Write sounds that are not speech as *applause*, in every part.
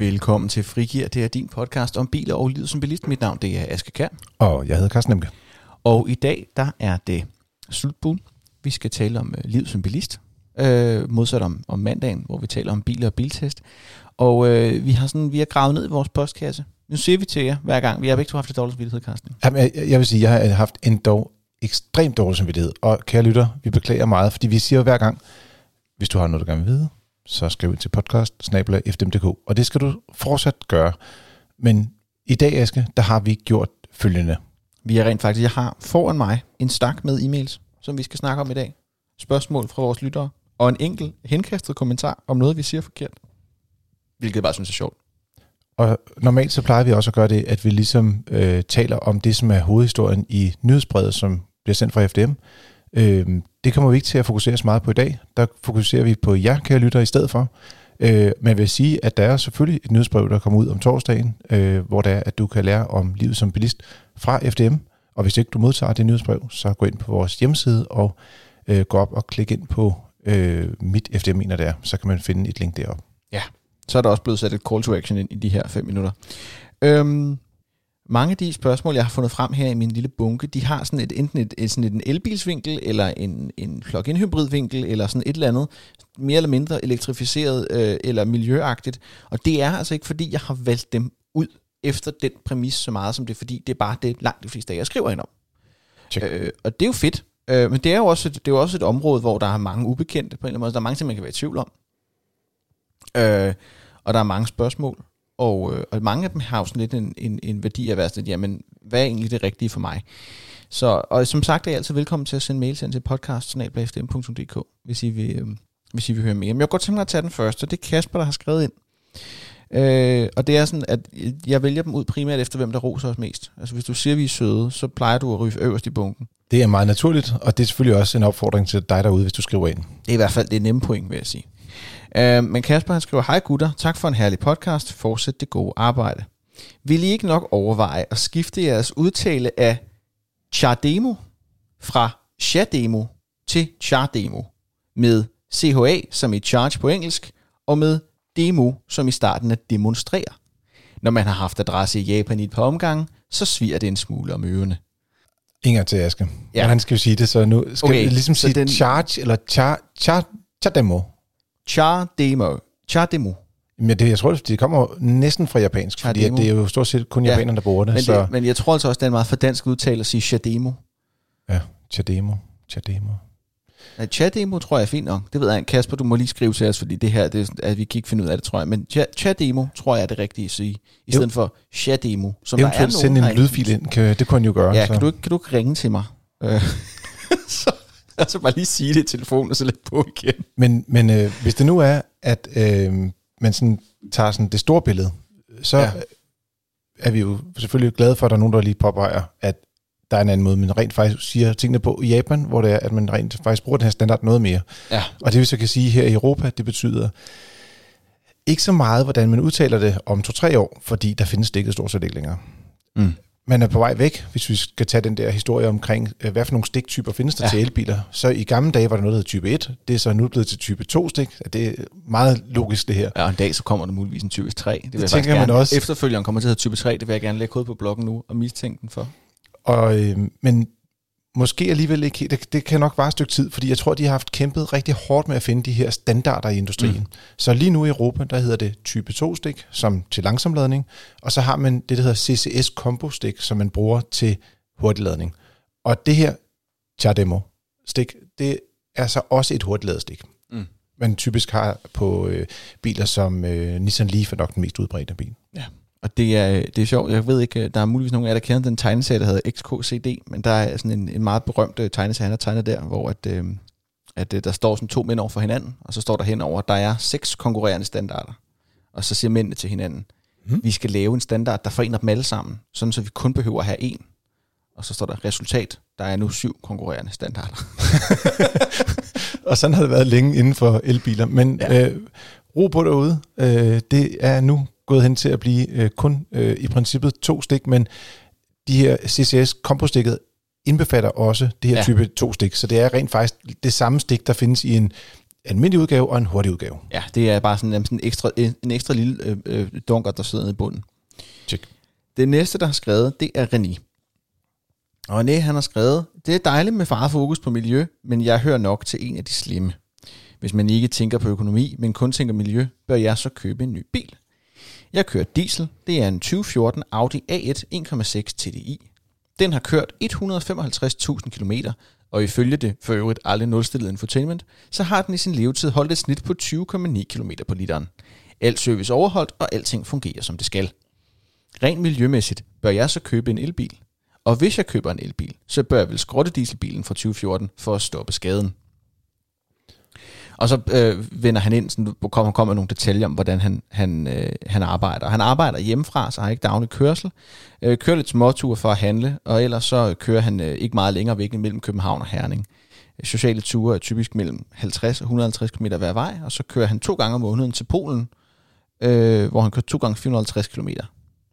Velkommen til Frigir. Det er din podcast om biler og livet som bilist. Mit navn det er Aske Kær. Og jeg hedder Carsten Emke. Og i dag der er det slutbuen. Vi skal tale om uh, livet som bilist. Uh, modsat om, om mandagen, hvor vi taler om biler og biltest. Og uh, vi har sådan vi har gravet ned i vores postkasse. Nu siger vi til jer hver gang. Vi har begge to haft det dårligt samvittighed, Carsten. Jamen, jeg, jeg vil sige, jeg har haft en dog ekstremt dårlig samvittighed. Og kære lytter, vi beklager meget, fordi vi siger jo hver gang, hvis du har noget, du gerne vil vide, så skriv ind til podcast og det skal du fortsat gøre. Men i dag, Aske, der har vi gjort følgende. Vi har rent faktisk, jeg har foran mig en stak med e-mails, som vi skal snakke om i dag. Spørgsmål fra vores lyttere, og en enkelt henkastet kommentar om noget, vi siger forkert. Hvilket jeg bare synes er sjovt. Og normalt så plejer vi også at gøre det, at vi ligesom øh, taler om det, som er hovedhistorien i nyhedsbrevet, som bliver sendt fra FDM. Øh, det kommer vi ikke til at fokusere så meget på i dag. Der fokuserer vi på jer, kære lytter, i stedet for. Øh, men jeg vil sige, at der er selvfølgelig et nyhedsbrev, der kommer ud om torsdagen, øh, hvor det er, at du kan lære om livet som bilist fra FDM. Og hvis ikke du modtager det nyhedsbrev, så gå ind på vores hjemmeside og øh, gå op og klik ind på øh, mit FDM, mener det er. Så kan man finde et link derop. Ja, så er der også blevet sat et call to action ind i de her fem minutter. Øhm, mange af de spørgsmål, jeg har fundet frem her i min lille bunke, de har sådan et, enten et, et, sådan et en elbilsvinkel, eller en, en plug-in hybridvinkel, eller sådan et eller andet, mere eller mindre elektrificeret øh, eller miljøagtigt. Og det er altså ikke, fordi jeg har valgt dem ud efter den præmis så meget, som det er, fordi det er bare det langt de fleste af jer skriver ind om. Øh, og det er jo fedt, øh, men det er jo også et, det er jo også et område, hvor der er mange ubekendte på en eller anden måde. Der er mange ting, man kan være i tvivl om. Øh, og der er mange spørgsmål. Og, øh, og mange af dem har jo sådan lidt en, en, en værdi af at være sådan, jamen, hvad er egentlig det rigtige for mig? Så, og som sagt er I altid velkommen til at sende mails ind til podcast hvis I vil, øh, hvis I vil høre mere. Men jeg går godt tænke mig at tage den første, det er Kasper, der har skrevet ind. Øh, og det er sådan, at jeg vælger dem ud primært efter, hvem der roser os mest. Altså hvis du siger, at vi er søde, så plejer du at ryge øverst i bunken. Det er meget naturligt, og det er selvfølgelig også en opfordring til dig derude, hvis du skriver ind. Det er i hvert fald det nemme point, vil jeg sige. Uh, men Kasper han skriver, hej gutter, tak for en herlig podcast, fortsæt det gode arbejde. Vil I ikke nok overveje at skifte jeres udtale af Chardemo fra Chademo til Chardemo med CHA som i charge på engelsk, og med demo som i starten af demonstrere. Når man har haft adresse i Japan i et par omgange, så sviger det en smule om ørerne. Ingen til Aske. Ja. Hvordan skal vi sige det så nu? Skal okay, vi ligesom sige den, charge eller char, char, char demo? Char demo. Char demo. Men det, jeg tror, det kommer næsten fra japansk, Char fordi det er jo stort set kun ja, japanerne, der bruger det. Men, så. det, men jeg tror altså også, det er en meget for dansk udtale at sige chademo. Ja, chademo. Chademo. Nej, chat-demo tror jeg er fint nok. Det ved jeg. Kasper, du må lige skrive til os, fordi det her, det, at vi kan ikke finde ud af det, tror jeg. Men chat-demo tror jeg er det rigtige at sige, i stedet for chat-demo. Som Eventuelt der er sende en lydfil ind, kan, det kunne han jo gøre. Ja, så. kan du, kan du ikke ringe til mig? Øh, *laughs* så, *laughs* altså bare lige sige det i telefonen, og så lægge på igen. Men, men øh, hvis det nu er, at øh, man sådan tager sådan det store billede, så ja. er vi jo selvfølgelig glade for, at der er nogen, der lige påpeger, at der er en anden måde, man rent faktisk siger tingene på i Japan, hvor det er, at man rent faktisk bruger den her standard noget mere. Ja. Og det vi så kan sige her i Europa, det betyder ikke så meget, hvordan man udtaler det om to-tre år, fordi der findes stikket stort set ikke længere. Mm. Man er på vej væk, hvis vi skal tage den der historie omkring, øh, hvad for nogle stiktyper findes der ja. til elbiler. Så i gamle dage var der noget, der hed type 1. Det er så nu blevet til type 2 stik. Det er meget logisk, det her. Ja, og en dag så kommer der muligvis en type 3. Det, vil det tænker man også. Efterfølgeren kommer til at hedde type 3. Det vil jeg gerne lægge ud på bloggen nu og mistænke den for. Og, øh, men måske alligevel ikke, det, det kan nok være et stykke tid, fordi jeg tror, de har haft kæmpet rigtig hårdt med at finde de her standarder i industrien. Mm. Så lige nu i Europa, der hedder det type 2-stik, som til langsomladning, og så har man det, der hedder CCS Combo Stik, som man bruger til hurtigladning. Og det her Chardemo stik, det er så også et hurtigladet stik. Mm. Man typisk har på øh, biler som øh, Nissan Leaf er nok den mest udbredte bil. Ja. Og det er, det er sjovt, jeg ved ikke, der er muligvis nogen af jer, der kender den tegneserie, der hedder XKCD, men der er sådan en, en meget berømt øh, tegneserie, han har tegnet der, hvor at, øh, at øh, der står sådan to mænd over for hinanden, og så står der henover, at der er seks konkurrerende standarder. Og så siger mændene til hinanden, mm. vi skal lave en standard, der forener dem alle sammen, sådan så vi kun behøver at have en. Og så står der resultat, der er nu syv konkurrerende standarder. *laughs* og sådan har det været længe inden for elbiler, men ja. øh, ro på derude, øh, det er nu gået hen til at blive øh, kun øh, i princippet to stik, men de her CCS kompostikket indbefatter også det her ja. type to stik, så det er rent faktisk det samme stik, der findes i en almindelig udgave og en hurtig udgave. Ja, det er bare sådan, sådan en, ekstra, en ekstra lille øh, øh, dunker, der sidder nede i bunden. Check. Det næste, der har skrevet, det er René. Og René, han har skrevet, det er dejligt med farfokus på miljø, men jeg hører nok til en af de slemme. Hvis man ikke tænker på økonomi, men kun tænker miljø, bør jeg så købe en ny bil. Jeg kører diesel. Det er en 2014 Audi A1 1,6 TDI. Den har kørt 155.000 km, og ifølge det for øvrigt aldrig nulstillet infotainment, så har den i sin levetid holdt et snit på 20,9 km på literen. Alt service overholdt, og alting fungerer som det skal. Rent miljømæssigt bør jeg så købe en elbil. Og hvis jeg køber en elbil, så bør jeg vel skrotte dieselbilen fra 2014 for at stoppe skaden. Og så øh, vender han ind, sådan, kommer, kommer nogle detaljer om, hvordan han, han, øh, han arbejder. Han arbejder hjemmefra, så har ikke daglig kørsel. Øh, kører lidt småture for at handle, og ellers så kører han øh, ikke meget længere væk mellem København og Herning. Sociale ture er typisk mellem 50 og 150 km hver vej, og så kører han to gange om måneden til Polen, øh, hvor han kører to gange 450 km.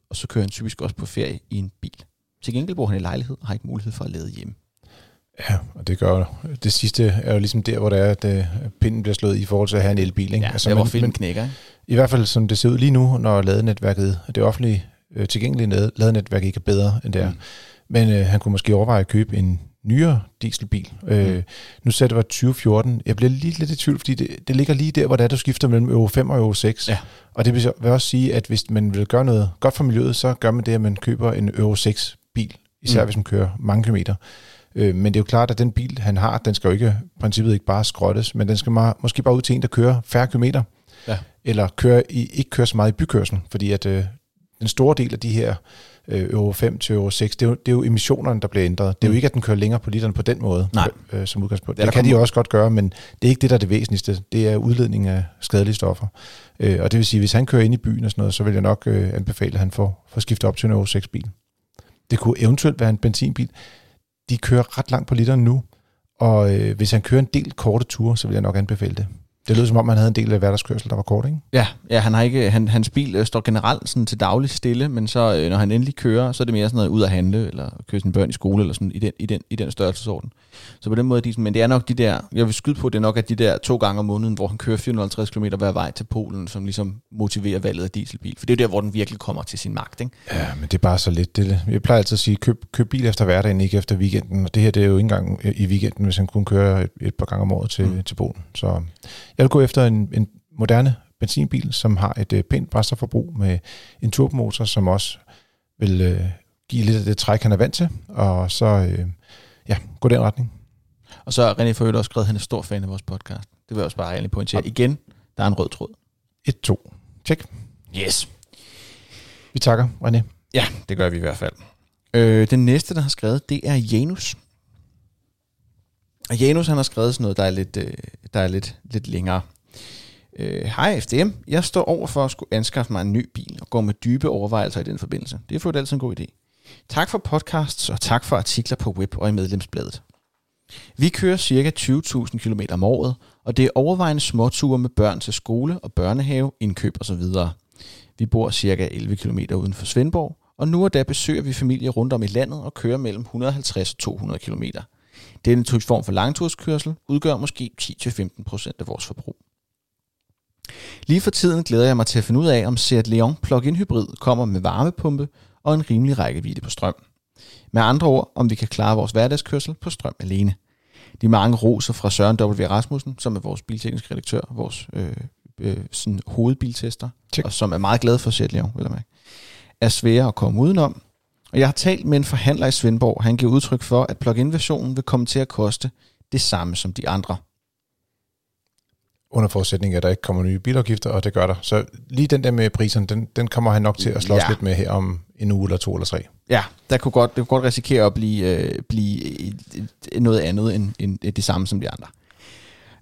Og så kører han typisk også på ferie i en bil. Til gengæld bor han i lejlighed og har ikke mulighed for at lede hjemme. Ja, og det gør det sidste er jo ligesom der, hvor det er, at øh, pinden bliver slået i forhold til at have en elbil. Ikke? Ja, altså, der hvor filmen knækker. Ikke? I hvert fald som det ser ud lige nu, når ladenetværket, det offentlige øh, tilgængelige ladenetværk ikke er bedre end det er. Mm. Men øh, han kunne måske overveje at købe en nyere dieselbil. Øh, mm. Øh, nu sagde det var 2014. Jeg bliver lige lidt i tvivl, fordi det, det ligger lige der, hvor det er, du skifter mellem Euro 5 og Euro 6. Ja. Og det vil, vil også sige, at hvis man vil gøre noget godt for miljøet, så gør man det, at man køber en Euro 6 bil, især mm. hvis man kører mange kilometer. Øh, men det er jo klart, at den bil, han har, den skal jo ikke princippet ikke bare skrottes, men den skal meget, måske bare ud til en, der kører færre kilometer, ja. eller kører i, ikke kører så meget i bykørsel, fordi at øh, den store del af de her øh, Euro 5 til Euro 6, det er, jo, det er jo emissionerne, der bliver ændret. Det er jo mm. ikke, at den kører længere på literen på den måde, Nej. Øh, som udgangspunkt. Det, det kan de også godt gøre, men det er ikke det, der er det væsentligste. Det er udledning af skadelige stoffer. Øh, og det vil sige, hvis han kører ind i byen og sådan noget, så vil jeg nok øh, anbefale, at han får, får skiftet op til en Euro 6-bil. Det kunne eventuelt være en benzinbil de kører ret langt på literen nu, og øh, hvis han kører en del korte ture, så vil jeg nok anbefale det. Det lød som om, han havde en del af hverdagskørsel, der var kort, ikke? Ja, ja han har ikke, han, hans bil øh, står generelt sådan til daglig stille, men så øh, når han endelig kører, så er det mere sådan noget ud at handle, eller køre sine børn i skole, eller sådan i den, i den, i den størrelsesorden. Så på den måde, de, men det er nok de der, jeg vil skyde på, det er nok at de der to gange om måneden, hvor han kører 450 km hver vej til Polen, som ligesom motiverer valget af dieselbil. For det er jo der, hvor den virkelig kommer til sin magt, ikke? Ja, men det er bare så lidt. Det, jeg plejer altid at sige, køb, køb bil efter hverdagen, ikke efter weekenden. Og det her, det er jo ikke engang i weekenden, hvis han kun kører et, et par gange om året til, mm. til Polen. Så jeg vil gå efter en, en moderne benzinbil, som har et øh, pænt brændstofforbrug med en turbomotor, som også vil øh, give lidt af det træk, han er vant til. Og så, øh, ja, gå den retning. Og så har René Forøl også skrevet, at han er stor fan af vores podcast. Det vil jeg også bare egentlig pointere. Igen, der er en rød tråd. 1-2. Tjek. Yes. Vi takker, René. Ja, det gør vi i hvert fald. Øh, den næste, der har skrevet, det er Janus. Og Janus, han har skrevet sådan noget, der er lidt, øh, der er lidt, lidt længere. Øh, hej FDM, jeg står over for at skulle anskaffe mig en ny bil og gå med dybe overvejelser i den forbindelse. Det er for altid en god idé. Tak for podcasts og tak for artikler på web og i medlemsbladet. Vi kører ca. 20.000 km om året, og det er overvejende småture med børn til skole og børnehave, indkøb osv. Vi bor ca. 11 km uden for Svendborg, og nu og da besøger vi familie rundt om i landet og kører mellem 150 og 200 km. Denne form for langturskørsel udgør måske 10-15% af vores forbrug. Lige for tiden glæder jeg mig til at finde ud af, om Seat Leon plug-in hybrid kommer med varmepumpe og en rimelig rækkevidde på strøm. Med andre ord, om vi kan klare vores hverdagskørsel på strøm alene. De mange roser fra Søren W. Rasmussen, som er vores biltekniske redaktør, vores øh, øh, sådan hovedbiltester, Check. og som er meget glad for Seat Leon, vil jeg mærke, er svære at komme udenom. Og jeg har talt med en forhandler i Svendborg. Han giver udtryk for, at plug-in versionen vil komme til at koste det samme som de andre under forudsætning af, at der ikke kommer nye bilafgifter, og det gør der. Så lige den der med priserne, den, den kommer han nok til at slås ja. lidt med her om en uge eller to eller tre. Ja, der kunne godt, det kunne godt risikere at blive, øh, blive noget andet end, end det samme som de andre.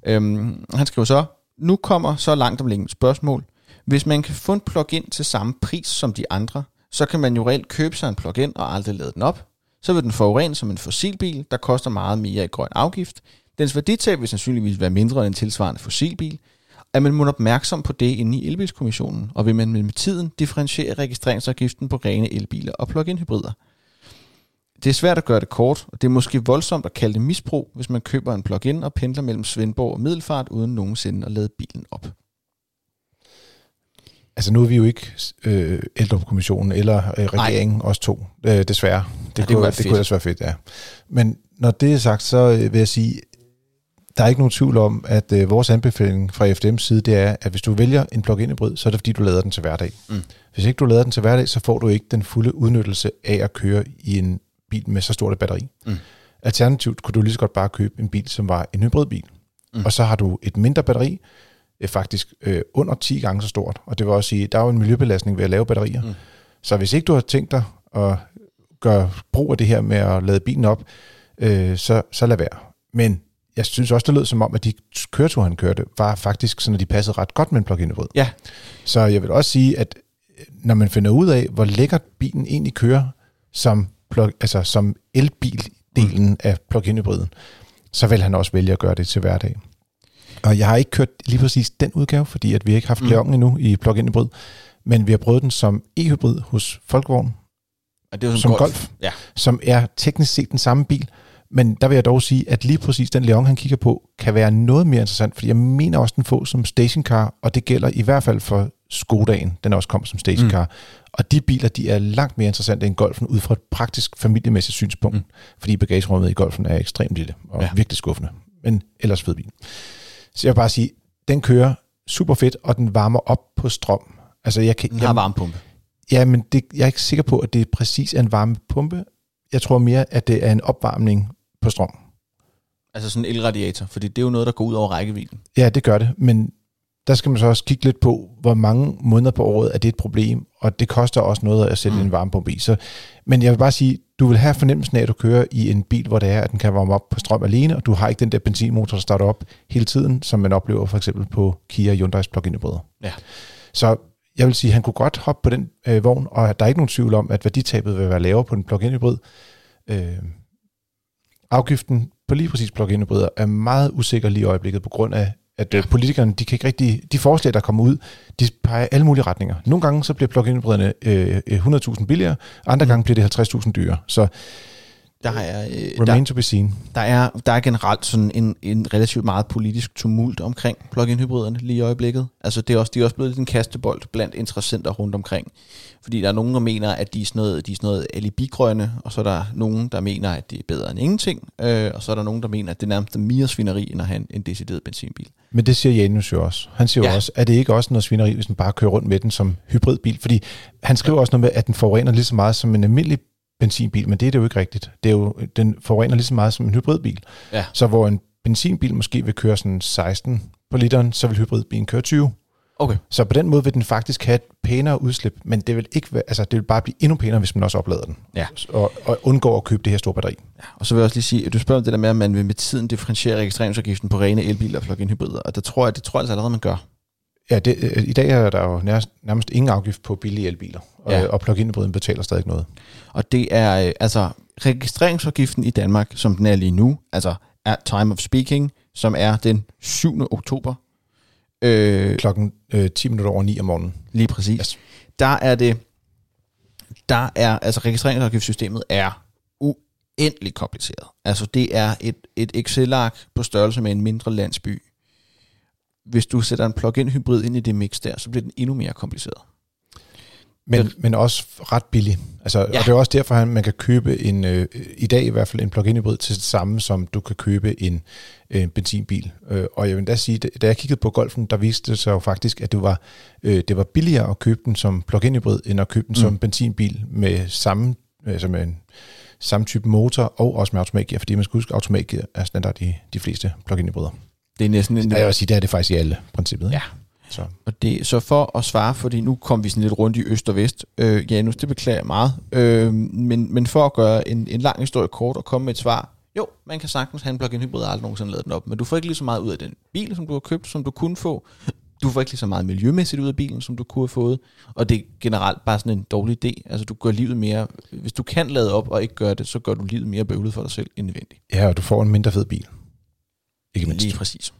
Øhm, han skriver så, nu kommer så langt om længe spørgsmål. Hvis man kan få en plug-in til samme pris som de andre, så kan man jo reelt købe sig en plug-in og aldrig lade den op. Så vil den forurene som en fossilbil, der koster meget mere i grøn afgift, Dens værditab vil sandsynligvis være mindre end en tilsvarende fossilbil. Er man må opmærksom på det inde i elbilskommissionen, og vil man med tiden differentiere registreringsafgiften på rene elbiler og plug-in hybrider? det er svært at gøre det kort, og det er måske voldsomt at kalde det misbrug, hvis man køber en plug-in og pendler mellem Svendborg og Middelfart, uden nogensinde at lade bilen op. Altså nu er vi jo ikke øh, ældrekommissionen eller øh, regeringen, Nej. os to, øh, desværre. Det, ja, det, kunne, det kunne også være fedt, ja. Men når det er sagt, så øh, vil jeg sige, der er ikke nogen tvivl om, at øh, vores anbefaling fra FDM's side, det er, at hvis du vælger en plug-in hybrid, så er det fordi, du lader den til hverdag. Mm. Hvis ikke du lader den til hverdag, så får du ikke den fulde udnyttelse af at køre i en bil med så stort et batteri. Mm. Alternativt kunne du lige så godt bare købe en bil, som var en hybridbil. Mm. Og så har du et mindre batteri, øh, faktisk øh, under 10 gange så stort. Og det vil også sige, der er jo en miljøbelastning ved at lave batterier. Mm. Så hvis ikke du har tænkt dig at gøre brug af det her med at lade bilen op, øh, så, så lad være. Men jeg synes også, det lød som om, at de køreture, han kørte, var faktisk sådan, at de passede ret godt med en plug-in hybrid. Ja. Så jeg vil også sige, at øh, når man finder ud af, hvor lækkert bilen egentlig kører som, plug, altså som elbil-delen mm. af plug-in hybriden, så vil han også vælge at gøre det til hverdag. Og jeg har ikke kørt lige præcis den udgave, fordi at vi ikke har haft mm. endnu i plug-in hybrid, men vi har prøvet den som e-hybrid hos Folkvogn, og det er jo som, som golf, golf ja. som er teknisk set den samme bil, men der vil jeg dog sige, at lige præcis den Leon, han kigger på, kan være noget mere interessant, fordi jeg mener også, den får som stationcar, og det gælder i hvert fald for Skodaen, den også kommet som stationcar. Mm. Og de biler, de er langt mere interessante end Golfen ud fra et praktisk familiemæssigt synspunkt, mm. fordi bagagerummet i Golfen er ekstremt lille og ja. virkelig skuffende, men ellers fed bil. Så jeg vil bare sige, den kører super fedt, og den varmer op på strøm. Altså, jeg kan, den har jeg, varmepumpe. Ja, men det, jeg er ikke sikker på, at det præcis er en varmepumpe. Jeg tror mere, at det er en opvarmning på strøm. Altså sådan en elradiator, fordi det er jo noget, der går ud over rækkevidden. Ja, det gør det, men der skal man så også kigge lidt på, hvor mange måneder på året er det et problem, og det koster også noget at sætte mm. en varmepumpe i. Så, men jeg vil bare sige, du vil have fornemmelsen af, at du kører i en bil, hvor det er, at den kan varme op på strøm alene, og du har ikke den der benzinmotor, der starter op hele tiden, som man oplever for eksempel på Kia Hyundai's plug-in hybrider. Ja. Så jeg vil sige, at han kunne godt hoppe på den øh, vogn, og der er ikke nogen tvivl om, at værditabet vil være lavere på en plug-in hybrid. Øh, afgiften på lige præcis plug-in hybrider er meget usikker lige i øjeblikket på grund af, at ja. politikerne, de kan ikke rigtig, de forslag, der kommer ud, de peger alle mulige retninger. Nogle gange så bliver plug-in hybriderne øh, 100.000 billigere, andre mm. gange bliver det 50.000 dyrere. Så der er, øh, Remain der, to be seen. Der er, der er generelt sådan en, en relativt meget politisk tumult omkring plug-in hybriderne lige i øjeblikket. Altså det er også, de er også blevet en kastebold blandt interessenter rundt omkring. Fordi der er nogen, der mener, at de er sådan noget, de er sådan noget alibigrønne, og så er der nogen, der mener, at det er bedre end ingenting, øh, og så er der nogen, der mener, at det er nærmest mere svineri, end at have en, en decideret benzinbil. Men det siger Janus jo også. Han siger ja. jo også, at det ikke også noget svineri, hvis man bare kører rundt med den som hybridbil? Fordi han skriver ja. også noget med, at den forurener lige så meget som en almindelig benzinbil, men det er det jo ikke rigtigt. Det er jo, den forurener lige så meget som en hybridbil. Ja. Så hvor en benzinbil måske vil køre sådan 16 på literen, så vil hybridbilen køre 20. Okay. Så på den måde vil den faktisk have et pænere udslip, men det vil ikke være, altså det vil bare blive endnu pænere, hvis man også oplader den. Ja. Og, og undgår at købe det her store batteri. Ja. Og så vil jeg også lige sige, at du spørger om det der med, at man vil med tiden differentiere registreringsafgiften på rene elbiler og plug-in hybrider, og det tror jeg, det tror jeg altså allerede, man gør. Ja, det, øh, i dag er der jo nærmest, nærmest ingen afgift på billige elbiler, og, ja. og plug-in hybriden betaler stadig noget. Og det er, øh, altså, registreringsafgiften i Danmark, som den er lige nu, altså at time of speaking, som er den 7. oktober. Øh, Klokken øh, 10 minutter over 9 om morgenen. Lige præcis. Yes. Der er det, der er, altså registreringsafgiftssystemet er uendelig kompliceret. Altså det er et, et Excel-ark på størrelse med en mindre landsby, hvis du sætter en plug-in hybrid ind i det mix der, så bliver den endnu mere kompliceret. Men, men også ret billig. Altså, ja. Og det er også derfor, at man kan købe en, øh, i dag i hvert fald en plug-in hybrid til det samme, som du kan købe en, en benzinbil. Øh, og jeg vil da sige, da jeg kiggede på Golfen, der viste det sig jo faktisk, at det var, øh, det var billigere at købe den som plug-in hybrid, end at købe den mm. som benzinbil med samme, altså med en, samme type motor og også med automatgear, fordi man skal huske, at automatgear er standard i de fleste plug-in hybrider. Det er næsten en... Jeg vil sige, det er det faktisk i alle princippet. Ja. Så. Og det, så for at svare, fordi nu kom vi sådan lidt rundt i øst og vest, øh, Janus, det beklager jeg meget, øh, men, men for at gøre en, en lang historie kort og komme med et svar, jo, man kan sagtens have en plug-in hybrid, og aldrig nogensinde lavet den op, men du får ikke lige så meget ud af den bil, som du har købt, som du kunne få. Du får ikke lige så meget miljømæssigt ud af bilen, som du kunne have fået, og det er generelt bare sådan en dårlig idé. Altså du gør livet mere, hvis du kan lade op og ikke gøre det, så gør du livet mere bøvlet for dig selv end nødvendigt. Ja, og du får en mindre fed bil. Ikke mindst. Lige præcis.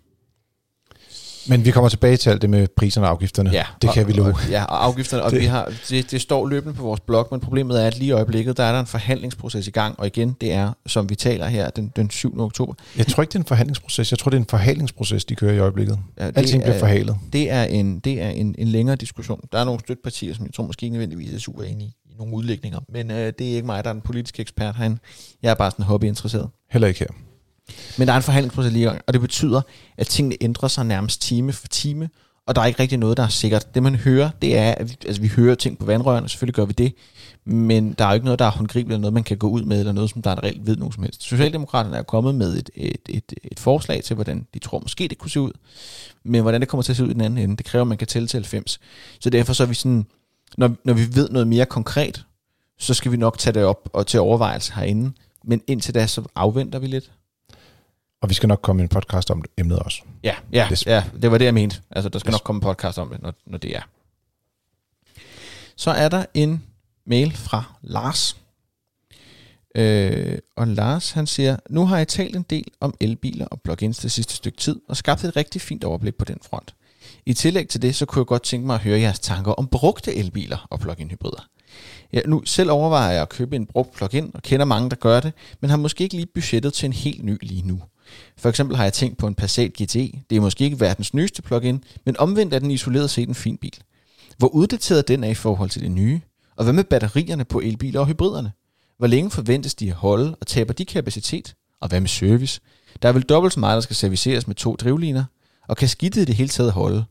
Men vi kommer tilbage til alt det med priserne og afgifterne. Ja, det kan og, vi love. Ja, og afgifterne, og Det- vi har, det, det står løbende på vores blog, men problemet er, at lige i øjeblikket, der er der en forhandlingsproces i gang, og igen, det er, som vi taler her, den, den 7. oktober. Jeg tror ikke, det er en forhandlingsproces. Jeg tror, det er en forhandlingsproces, de kører i øjeblikket. Ja, det Alting bliver er- forhalet. Det er, en, det er en, en længere diskussion. Der er nogle støttepartier, som jeg tror måske ikke nødvendigvis er super enige i, i nogle udlægninger, men øh, det er ikke mig, der er den politiske ekspert herinde. Jeg er bare sådan hobbyinteresseret. Heller ikke her. Men der er en forhandlingsproces lige gang, og det betyder, at tingene ændrer sig nærmest time for time, og der er ikke rigtig noget, der er sikkert. Det man hører, det er, at vi, altså, vi hører ting på vandrørene, selvfølgelig gør vi det, men der er jo ikke noget, der er håndgribeligt, eller noget, man kan gå ud med, eller noget, som der er reelt ved nogen som helst. Socialdemokraterne er kommet med et, et, et, et forslag til, hvordan de tror måske det kunne se ud, men hvordan det kommer til at se ud i den anden ende, det kræver, at man kan tælle til 90. Så derfor så er vi sådan, når, når vi ved noget mere konkret, så skal vi nok tage det op og til overvejelse herinde, men indtil da, så afventer vi lidt. Og vi skal nok komme en podcast om emnet også. Ja, ja, Det- ja, det var det, jeg mente. Altså, der skal Yes. nok komme en podcast om det, når, når det er. Så er der en mail fra Lars. Øh, og Lars, han siger, nu har jeg talt en del om elbiler og plugins det sidste stykke tid, og skabt et rigtig fint overblik på den front. I tillæg til det, så kunne jeg godt tænke mig at høre jeres tanker om brugte elbiler og plug-in hybrider. Ja, nu selv overvejer jeg at købe en brugt plug-in, og kender mange, der gør det, men har måske ikke lige budgettet til en helt ny lige nu. For eksempel har jeg tænkt på en Passat GTE. Det er måske ikke verdens nyeste plug-in, men omvendt er den isoleret set en fin bil. Hvor uddateret den er i forhold til det nye? Og hvad med batterierne på elbiler og hybriderne? Hvor længe forventes de at holde, og taber de kapacitet? Og hvad med service? Der er vel dobbelt så meget, der skal serviceres med to drivliner, og kan skidtet i det hele taget holde?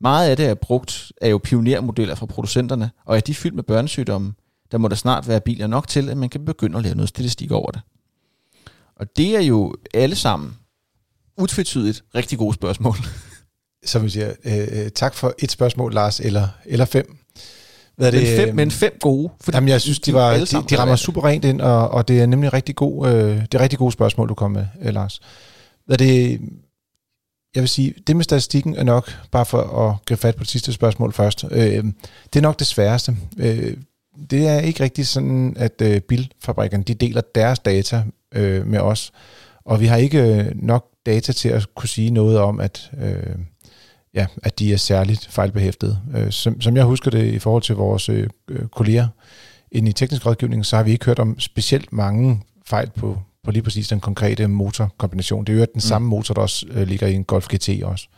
Meget af det er brugt af jo pionermodeller fra producenterne, og er de fyldt med børnesygdomme, der må der snart være biler nok til, at man kan begynde at lave noget statistik over det. Og det er jo alle sammen utvetydigt rigtig gode spørgsmål. *laughs* Så vi siger, øh, øh, tak for et spørgsmål, Lars, eller, eller fem. Hvad er Men det, fem, øh, men fem gode. Fordi Jamen, jeg synes, de, var, de, de rammer super rent ind, og, og det er nemlig rigtig god, øh, det er rigtig gode spørgsmål, du kom med, øh, Lars. Hvad er det, jeg vil sige, det med statistikken er nok, bare for at gribe fat på det sidste spørgsmål først, øh, det er nok det sværeste. Øh, det er ikke rigtigt sådan, at øh, bilfabrikkerne de deler deres data øh, med os, og vi har ikke øh, nok data til at kunne sige noget om, at, øh, ja, at de er særligt fejlbehæftede. Øh, som, som jeg husker det i forhold til vores øh, øh, kolleger inde i teknisk rådgivning, så har vi ikke hørt om specielt mange fejl på, på lige præcis den konkrete motorkombination. Det er jo den mm. samme motor, der også øh, ligger i en Golf GT også.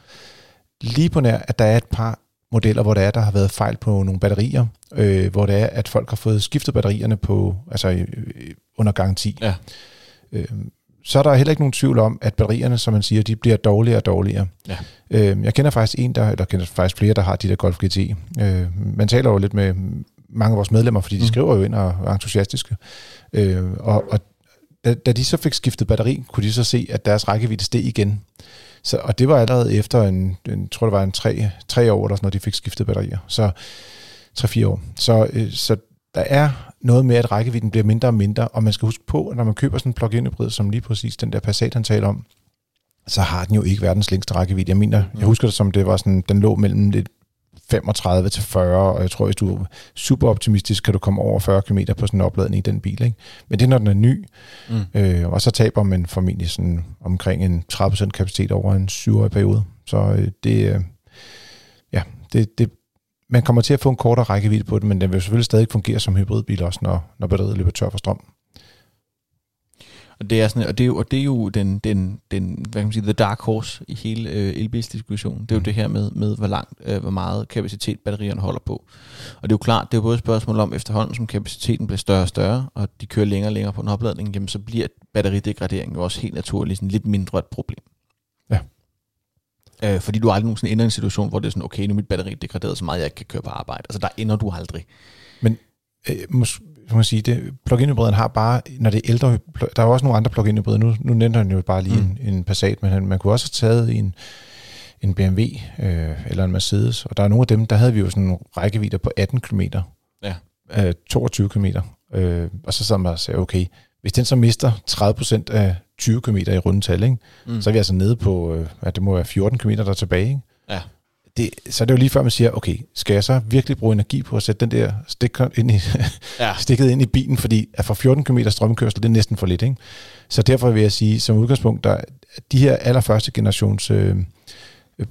Lige på nær, at der er et par modeller, hvor der er, der har været fejl på nogle batterier, øh, hvor det er, at folk har fået skiftet batterierne på, altså øh, under garanti. Ja. Øh, så er der heller ikke nogen tvivl om, at batterierne, som man siger, de bliver dårligere og dårligere. Ja. Øh, jeg kender faktisk en, der, eller kender faktisk flere, der har de der Golf GT. Øh, man taler jo lidt med mange af vores medlemmer, fordi de Mm. skriver jo ind og er entusiastiske. Øh, og, og da, da de så fik skiftet batteri, kunne de så se, at deres rækkevidde steg igen. Så, og det var allerede efter en, en tror det var en tre, tre år, eller sådan, når de fik skiftet batterier. Så tre-fire år. Så, øh, så der er noget med, at rækkevidden bliver mindre og mindre, og man skal huske på, at når man køber sådan en plug-in hybrid, som lige præcis den der Passat, han taler om, så har den jo ikke verdens længste rækkevidde. Jeg mener, jeg husker det som, det var sådan, den lå mellem lidt 35 til 40, og jeg tror, hvis du er super optimistisk, kan du komme over 40 km på sådan en opladning i den bil. Ikke? Men det er, når den er ny, Mm. øh, og så taber man formentlig sådan omkring en 30% kapacitet over en syvårig periode. Så øh, det, øh, ja, det, det, man kommer til at få en kortere rækkevidde på den, men den vil selvfølgelig stadig fungere som hybridbil også, når, når batteriet løber tør for strøm. Og det er sådan, og det er jo, og det er jo den, den, den, hvad kan man sige, the dark horse i hele øh, elbilsdiskussionen. Det er jo Mm. det her med, med hvor langt, øh, hvor meget kapacitet batterierne holder på. Og det er jo klart, det er jo både et spørgsmål om efterhånden, som kapaciteten bliver større og større, og de kører længere og længere på en opladning, jamen så bliver batteridegradering jo også helt naturligt sådan lidt mindre et problem. Øh, fordi du aldrig nogensinde ender i en situation, hvor det er sådan, okay, nu er mit batteri degraderet så meget, jeg ikke kan køre på arbejde. Altså der ender du aldrig. øh, mås, må man sige, det, plug-in hybriden har bare, når det er ældre, der er jo også nogle andre plug-in hybrider, nu, nu nævner han jo bare lige Mm. en, en Passat, men han, man kunne også have taget en, en BMW øh, eller en Mercedes, og der er nogle af dem, der havde vi jo sådan nogle rækkevidder på 18 km, Ja. øh, 22 km, øh, og så sad man og sagde, okay, hvis den så mister 30% af 20 km i rundetal, ikke, Mm. så er vi altså nede på, øh, at det må være 14 km der er tilbage. Ikke? Ja. Det, så er det jo lige før, man siger, okay, skal jeg så virkelig bruge energi på at sætte den der stik ind i, ja. *laughs* stikket ind i bilen, fordi at for 14 km strømkørsel, det er næsten for lidt. Ikke? Så derfor vil jeg sige, som udgangspunkt, der de her allerførste generations øh, øh,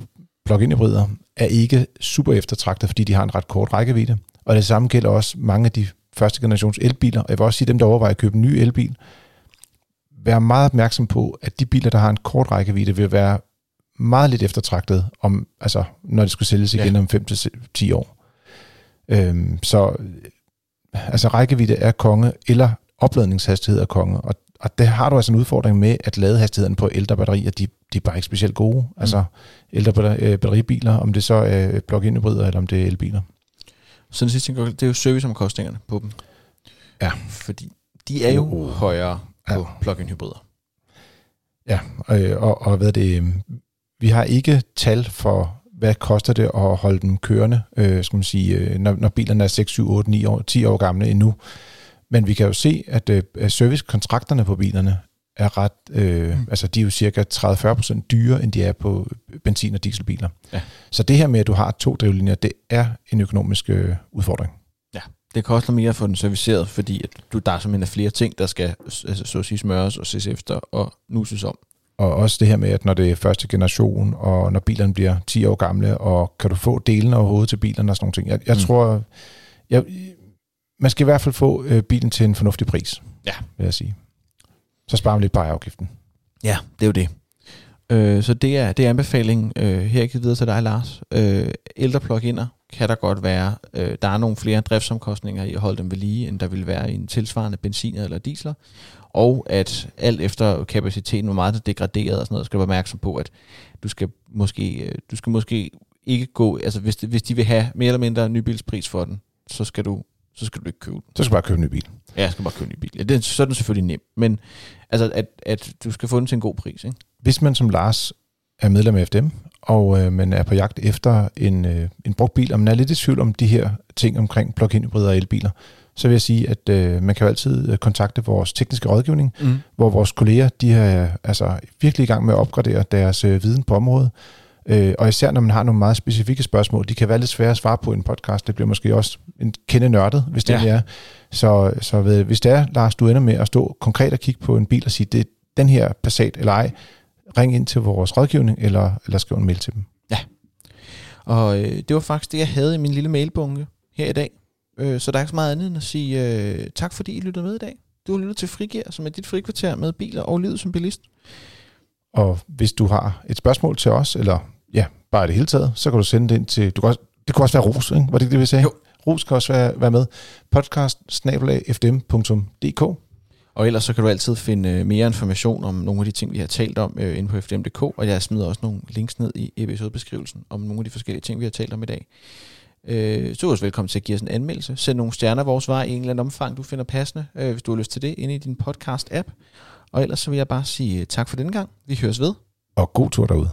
plug-in hybrider er ikke super eftertragtet, fordi de har en ret kort rækkevidde. Og det samme gælder også mange af de første generations elbiler. Og jeg vil også sige, dem, der overvejer at købe en ny elbil, vær meget opmærksom på, at de biler, der har en kort rækkevidde, vil være meget lidt eftertragtet, om, altså, når det skulle sælges igen ja. om 5-10 år. Øhm, så altså rækkevidde er konge, eller opladningshastighed er konge, og, og det har du altså en udfordring med, at ladehastigheden på ældre batterier, de, de er bare ikke specielt gode. Mm. Altså ældre øh, batteribiler, om det så er plug-in hybrider, eller om det er elbiler. Så den sidste ting, det er jo serviceomkostningerne på dem. Ja. Fordi de er jo uh, højere på ja. plug-in hybrider. Ja, og, og, og hvad det, øhm, vi har ikke tal for, hvad koster det at holde dem kørende, øh, skal man sige, øh, når, når bilerne er 6, 7, 8, 9 år, 10 år gamle endnu. Men vi kan jo se, at øh, servicekontrakterne på bilerne er ret, øh, mm. altså de er jo cirka 30-40% dyrere, end de er på benzin- og dieselbiler. Ja. Så det her med, at du har to drivlinjer, det er en økonomisk øh, udfordring. Det koster mere at få den serviceret, fordi at du, der er simpelthen flere ting, der skal altså, så at sige, smøres og ses efter og nuses om. Og også det her med, at når det er første generation, og når bilerne bliver 10 år gamle, og kan du få delene overhovedet til bilerne og sådan nogle ting. Jeg, jeg mm. tror, jeg, man skal i hvert fald få øh, bilen til en fornuftig pris, ja. vil jeg sige. Så sparer man lidt på afgiften. Ja, det er jo det. Øh, så det er, det er anbefalingen øh, her givet videre til dig, Lars. Øh, ældre plug-in'er kan der godt være. Øh, der er nogle flere driftsomkostninger i at holde dem ved lige, end der vil være i en tilsvarende benzin eller diesel og at alt efter kapaciteten, hvor meget det er degraderet og sådan noget, skal du være opmærksom på, at du skal måske, øh, du skal måske ikke gå, altså hvis, hvis de vil have mere eller mindre nybilspris for den, så skal du så skal du ikke købe den. Så skal du bare købe en ny bil. Ja, jeg skal bare købe en ny bil. Ja, det, så er den selvfølgelig nem, men altså, at, at du skal få den til en god pris. Ikke? Hvis man som Lars er medlem af FDM, og øh, man er på jagt efter en, øh, en brugt bil, og man er lidt i tvivl om de her ting omkring plug-in hybrider og elbiler, så vil jeg sige, at øh, man kan jo altid øh, kontakte vores tekniske rådgivning, mm. hvor vores kolleger, de er altså virkelig i gang med at opgradere deres øh, viden på området. Øh, og især når man har nogle meget specifikke spørgsmål, de kan være lidt svære at svare på i en podcast. Det bliver måske også en kende nørdet, hvis det ja. er. Så, så ved, hvis det er, Lars, du ender med at stå konkret og kigge på en bil og sige, det er den her Passat eller ej, ring ind til vores rådgivning, eller, eller skriv en mail til dem. Ja, og øh, det var faktisk det, jeg havde i min lille mailbunke her i dag. Øh, så der er ikke så meget andet end at sige øh, tak, fordi I lyttede med i dag. Du har lyttet til Frigir, som er dit frikvarter med biler og livet som bilist. Og hvis du har et spørgsmål til os, eller ja, bare i det hele taget, så kan du sende det ind til, du kan også, det kan også være ros, ikke? var det ikke det, vi sagde? Jo. Ros kan også være, være med. Podcast fdm.dk og ellers så kan du altid finde øh, mere information om nogle af de ting, vi har talt om øh, inde på fdm.dk, og jeg smider også nogle links ned i episodebeskrivelsen om nogle af de forskellige ting, vi har talt om i dag. Øh, så er du velkommen til at give os en anmeldelse. Send nogle stjerner vores vej i en eller anden omfang, du finder passende, øh, hvis du har lyst til det, inde i din podcast-app. Og ellers så vil jeg bare sige øh, tak for denne gang. Vi høres ved. Og god tur derude.